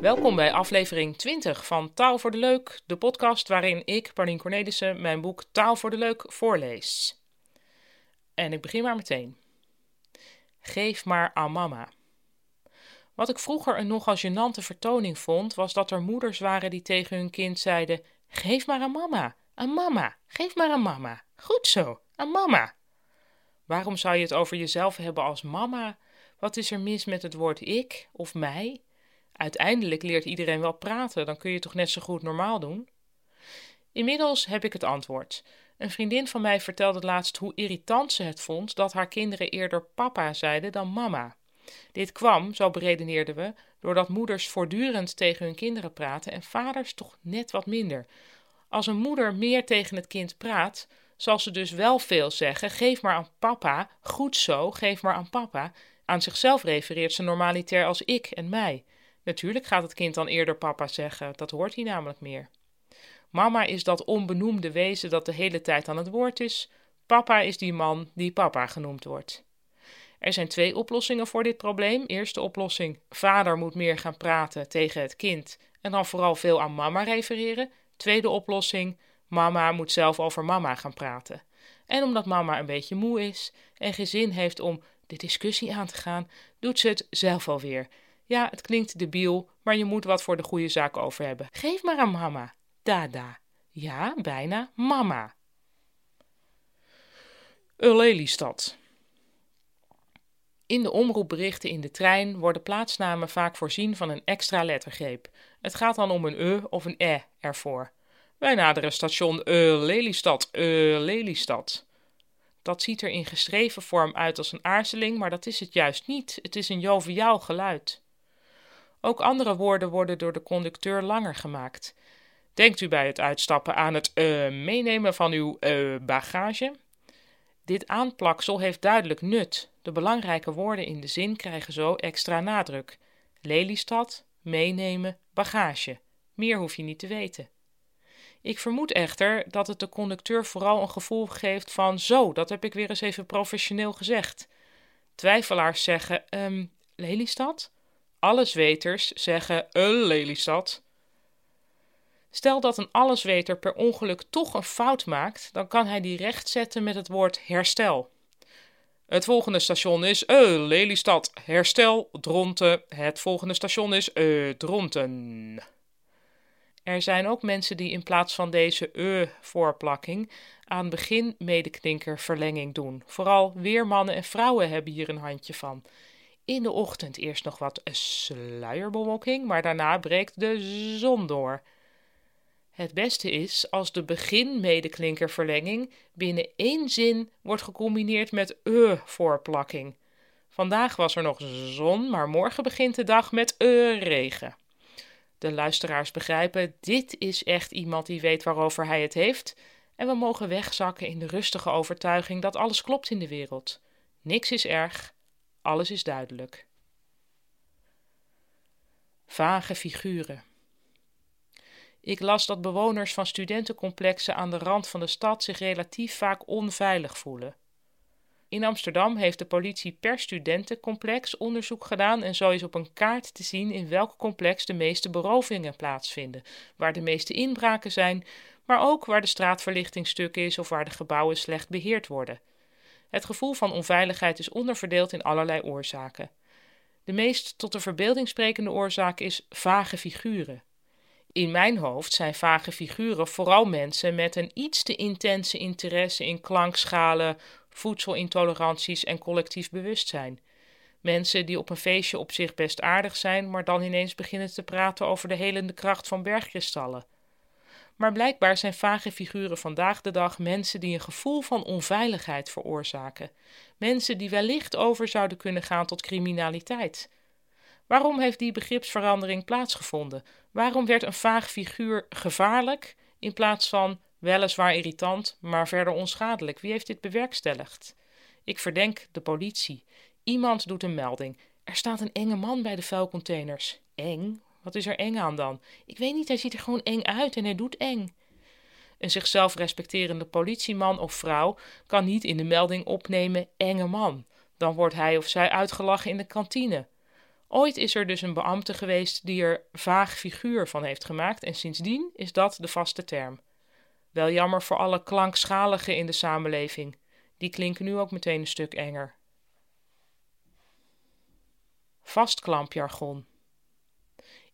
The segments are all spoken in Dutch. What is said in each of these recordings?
Welkom bij aflevering 20 van Taal voor de Leuk, de podcast waarin ik, Paulien Cornelissen, mijn boek Taal voor de Leuk voorlees. En ik begin maar meteen. Geef maar aan mama. Wat ik vroeger een nogal gênante vertoning vond, was dat er moeders waren die tegen hun kind zeiden: Geef maar aan mama, aan mama, geef maar aan mama. Goed zo, aan mama. Waarom zou je het over jezelf hebben als mama? Wat is er mis met het woord ik of mij? Uiteindelijk leert iedereen wel praten, dan kun je toch net zo goed normaal doen? Inmiddels heb ik het antwoord. Een vriendin van mij vertelde laatst hoe irritant ze het vond dat haar kinderen eerder papa zeiden dan mama. Dit kwam, zo beredeneerden we, doordat moeders voortdurend tegen hun kinderen praten en vaders toch net wat minder. Als een moeder meer tegen het kind praat, zal ze dus wel veel zeggen: geef maar aan papa, goed zo, geef maar aan papa. Aan zichzelf refereert ze normaliter als ik en mij. Natuurlijk gaat het kind dan eerder papa zeggen, dat hoort hij namelijk meer. Mama is dat onbenoemde wezen dat de hele tijd aan het woord is. Papa is die man die papa genoemd wordt. Er zijn twee oplossingen voor dit probleem. Eerste oplossing: vader moet meer gaan praten tegen het kind en dan vooral veel aan mama refereren. Tweede oplossing: mama moet zelf over mama gaan praten. En omdat mama een beetje moe is en geen zin heeft om de discussie aan te gaan, doet ze het zelf alweer. Ja, het klinkt debiel, maar je moet wat voor de goede zaak over hebben. Geef maar aan mama. Dada. Ja, bijna mama. Lelystad. In de omroepberichten in de trein worden plaatsnamen vaak voorzien van een extra lettergreep. Het gaat dan om een e of een e ervoor. Wij naderen station e Lelystad, e Lelystad. Dat ziet er in geschreven vorm uit als een aarzeling, maar dat is het juist niet. Het is een joviaal geluid. Ook andere woorden worden door de conducteur langer gemaakt. Denkt u bij het uitstappen aan het uh, meenemen van uw uh, bagage? Dit aanplaksel heeft duidelijk nut. De belangrijke woorden in de zin krijgen zo extra nadruk. Lelystad, meenemen, bagage. Meer hoef je niet te weten. Ik vermoed echter dat het de conducteur vooral een gevoel geeft van zo, dat heb ik weer eens even professioneel gezegd. Twijfelaars zeggen, um, Lelystad? Allesweters zeggen een Lelystad. Stel dat een allesweter per ongeluk toch een fout maakt, dan kan hij die rechtzetten met het woord herstel. Het volgende station is uh, Lelystad. Herstel, Dronten. Het volgende station is uh, Dronten. Er zijn ook mensen die in plaats van deze uh voorplakking aan begin medeklinker verlenging doen. Vooral weermannen en vrouwen hebben hier een handje van. In de ochtend eerst nog wat sluierbewolking, maar daarna breekt de zon door. Het beste is als de begin-medeklinkerverlenging binnen één zin wordt gecombineerd met e voorplakking. Vandaag was er nog zon, maar morgen begint de dag met e regen. De luisteraars begrijpen, dit is echt iemand die weet waarover hij het heeft, en we mogen wegzakken in de rustige overtuiging dat alles klopt in de wereld. Niks is erg, alles is duidelijk. Vage figuren. Ik las dat bewoners van studentencomplexen aan de rand van de stad zich relatief vaak onveilig voelen. In Amsterdam heeft de politie per studentencomplex onderzoek gedaan en zo is op een kaart te zien in welk complex de meeste berovingen plaatsvinden, waar de meeste inbraken zijn, maar ook waar de straatverlichting stuk is of waar de gebouwen slecht beheerd worden. Het gevoel van onveiligheid is onderverdeeld in allerlei oorzaken. De meest tot de verbeelding sprekende oorzaak is vage figuren. In mijn hoofd zijn vage figuren vooral mensen met een iets te intense interesse in klankschalen, voedselintoleranties en collectief bewustzijn. Mensen die op een feestje op zich best aardig zijn, maar dan ineens beginnen te praten over de helende kracht van bergkristallen. Maar blijkbaar zijn vage figuren vandaag de dag mensen die een gevoel van onveiligheid veroorzaken. Mensen die wellicht over zouden kunnen gaan tot criminaliteit. Waarom heeft die begripsverandering plaatsgevonden? Waarom werd een vaag figuur gevaarlijk in plaats van weliswaar irritant, maar verder onschadelijk? Wie heeft dit bewerkstelligd? Ik verdenk de politie. Iemand doet een melding. Er staat een enge man bij de vuilcontainers. Eng? Wat is er eng aan dan? Ik weet niet, hij ziet er gewoon eng uit en hij doet eng. Een zichzelf respecterende politieman of vrouw kan niet in de melding opnemen enge man. Dan wordt hij of zij uitgelachen in de kantine. Ooit is er dus een beambte geweest die er vaag figuur van heeft gemaakt en sindsdien is dat de vaste term. Wel jammer voor alle klankschaligen in de samenleving. Die klinken nu ook meteen een stuk enger. Vastklampjargon.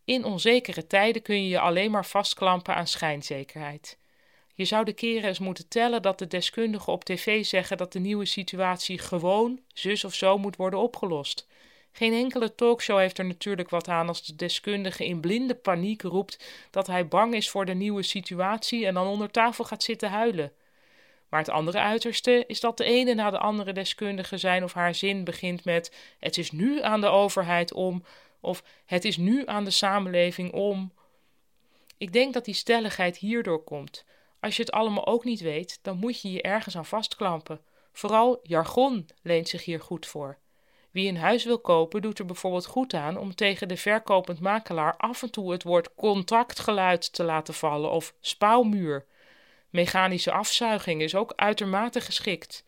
In onzekere tijden kun je je alleen maar vastklampen aan schijnzekerheid. Je zou de keren eens moeten tellen dat de deskundigen op tv zeggen dat de nieuwe situatie gewoon, zus of zo, moet worden opgelost. Geen enkele talkshow heeft er natuurlijk wat aan als de deskundige in blinde paniek roept dat hij bang is voor de nieuwe situatie en dan onder tafel gaat zitten huilen. Maar het andere uiterste is dat de ene na de andere deskundige zijn of haar zin begint met: Het is nu aan de overheid om, of Het is nu aan de samenleving om. Ik denk dat die stelligheid hierdoor komt. Als je het allemaal ook niet weet, dan moet je je ergens aan vastklampen. Vooral jargon leent zich hier goed voor. Wie een huis wil kopen, doet er bijvoorbeeld goed aan om tegen de verkopend makelaar af en toe het woord contactgeluid te laten vallen of spouwmuur. Mechanische afzuiging is ook uitermate geschikt.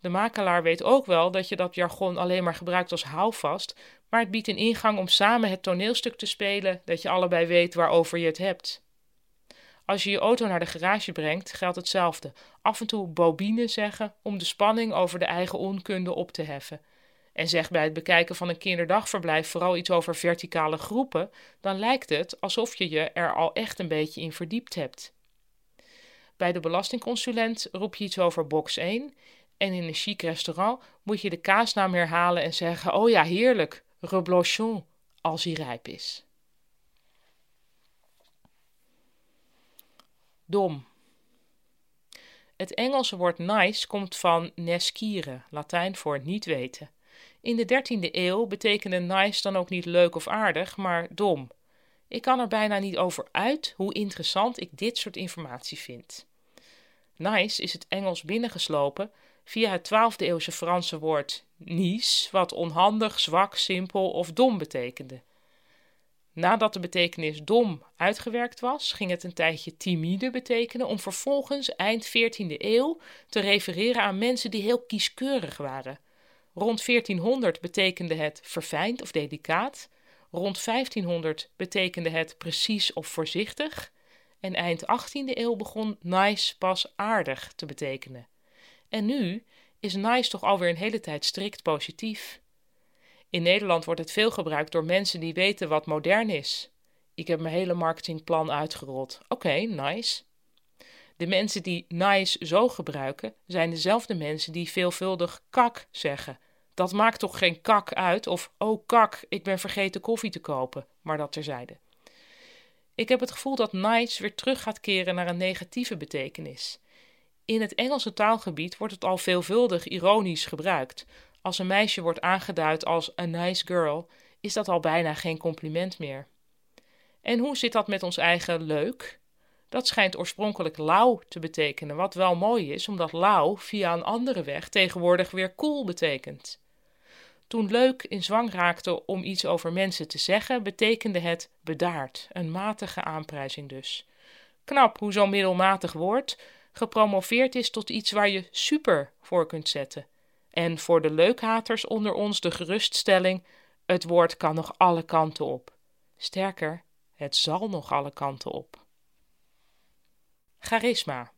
De makelaar weet ook wel dat je dat jargon alleen maar gebruikt als houvast, maar het biedt een ingang om samen het toneelstuk te spelen dat je allebei weet waarover je het hebt. Als je je auto naar de garage brengt, geldt hetzelfde. Af en toe bobine zeggen om de spanning over de eigen onkunde op te heffen. En zeg bij het bekijken van een kinderdagverblijf vooral iets over verticale groepen, dan lijkt het alsof je je er al echt een beetje in verdiept hebt. Bij de belastingconsulent roep je iets over box 1 en in een chic restaurant moet je de kaasnaam herhalen en zeggen: Oh ja, heerlijk, reblochon, als hij rijp is. Dom. Het Engelse woord nice komt van nescire, Latijn voor niet weten. In de 13e eeuw betekende nice dan ook niet leuk of aardig, maar dom. Ik kan er bijna niet over uit hoe interessant ik dit soort informatie vind. Nice is het Engels binnengeslopen via het 12e eeuwse Franse woord nice, wat onhandig, zwak, simpel of dom betekende. Nadat de betekenis dom uitgewerkt was, ging het een tijdje timide betekenen om vervolgens eind 14e eeuw te refereren aan mensen die heel kieskeurig waren. Rond 1400 betekende het verfijnd of delicaat. Rond 1500 betekende het precies of voorzichtig. En eind 18e eeuw begon nice pas aardig te betekenen. En nu is nice toch alweer een hele tijd strikt positief. In Nederland wordt het veel gebruikt door mensen die weten wat modern is. Ik heb mijn hele marketingplan uitgerold. Oké, nice. De mensen die nice zo gebruiken, zijn dezelfde mensen die veelvuldig kak zeggen. Dat maakt toch geen kak uit? Of oh kak, ik ben vergeten koffie te kopen. Maar dat terzijde. Ik heb het gevoel dat nice weer terug gaat keren naar een negatieve betekenis. In het Engelse taalgebied wordt het al veelvuldig ironisch gebruikt. Als een meisje wordt aangeduid als a nice girl, is dat al bijna geen compliment meer. En hoe zit dat met ons eigen leuk? Dat schijnt oorspronkelijk lauw te betekenen, wat wel mooi is, omdat lauw via een andere weg tegenwoordig weer cool betekent. Toen leuk in zwang raakte om iets over mensen te zeggen, betekende het bedaard, een matige aanprijzing dus. Knap hoe zo'n middelmatig woord gepromoveerd is tot iets waar je super voor kunt zetten. En voor de leukhaters onder ons de geruststelling: het woord kan nog alle kanten op. Sterker, het zal nog alle kanten op. Charisma.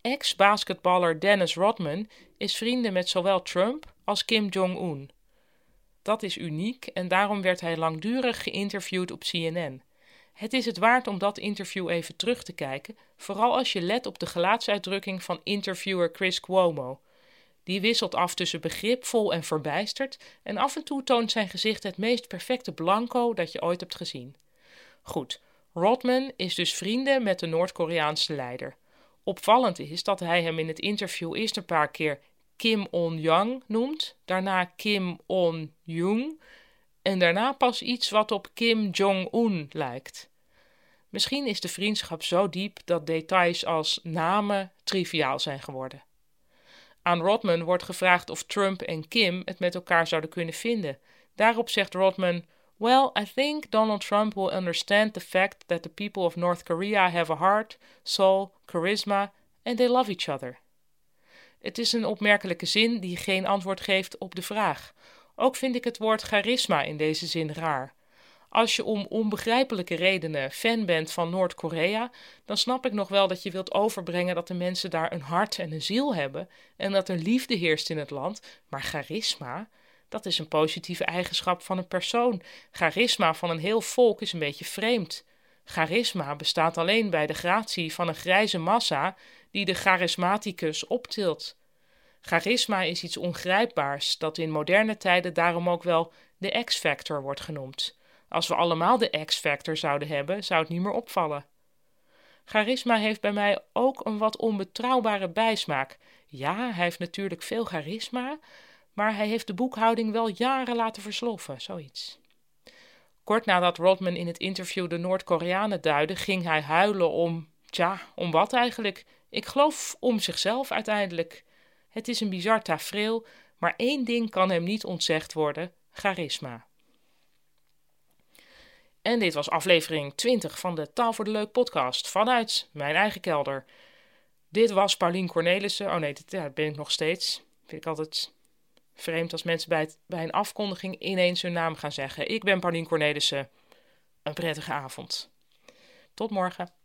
Ex-basketballer Dennis Rodman is vrienden met zowel Trump als Kim Jong-un. Dat is uniek en daarom werd hij langdurig geïnterviewd op CNN. Het is het waard om dat interview even terug te kijken, vooral als je let op de gelaatsuitdrukking van interviewer Chris Cuomo. Die wisselt af tussen begripvol en verbijsterd en af en toe toont zijn gezicht het meest perfecte blanco dat je ooit hebt gezien. Goed, Rodman is dus vrienden met de Noord-Koreaanse leider. Opvallend is dat hij hem in het interview eerst een paar keer Kim On-yang noemt, daarna Kim On-jung en daarna pas iets wat op Kim Jong-un lijkt. Misschien is de vriendschap zo diep dat details als namen triviaal zijn geworden. Aan Rodman wordt gevraagd of Trump en Kim het met elkaar zouden kunnen vinden. Daarop zegt Rodman: Well, I think Donald Trump will understand the fact that the people of North Korea have a heart, soul, charisma, and they love each other. Het is een opmerkelijke zin die geen antwoord geeft op de vraag. Ook vind ik het woord charisma in deze zin raar. Als je om onbegrijpelijke redenen fan bent van Noord-Korea, dan snap ik nog wel dat je wilt overbrengen dat de mensen daar een hart en een ziel hebben en dat er liefde heerst in het land. Maar charisma, dat is een positieve eigenschap van een persoon. Charisma van een heel volk is een beetje vreemd. Charisma bestaat alleen bij de gratie van een grijze massa die de charismaticus optilt. Charisma is iets ongrijpbaars dat in moderne tijden daarom ook wel de X-factor wordt genoemd. Als we allemaal de X-factor zouden hebben, zou het niet meer opvallen. Charisma heeft bij mij ook een wat onbetrouwbare bijsmaak. Ja, hij heeft natuurlijk veel charisma, maar hij heeft de boekhouding wel jaren laten versloffen, zoiets. Kort nadat Rodman in het interview de Noord-Koreanen duidde, ging hij huilen om, tja, om wat eigenlijk? Ik geloof om zichzelf uiteindelijk. Het is een bizar tafereel, maar één ding kan hem niet ontzegd worden: charisma. En dit was aflevering 20 van de Taal voor de Leuk podcast vanuit mijn eigen kelder. Dit was Paulien Cornelissen. Oh nee, dat, ben ik nog steeds. Vind ik altijd vreemd als mensen bij, bij een afkondiging ineens hun naam gaan zeggen. Ik ben Paulien Cornelissen. Een prettige avond. Tot morgen.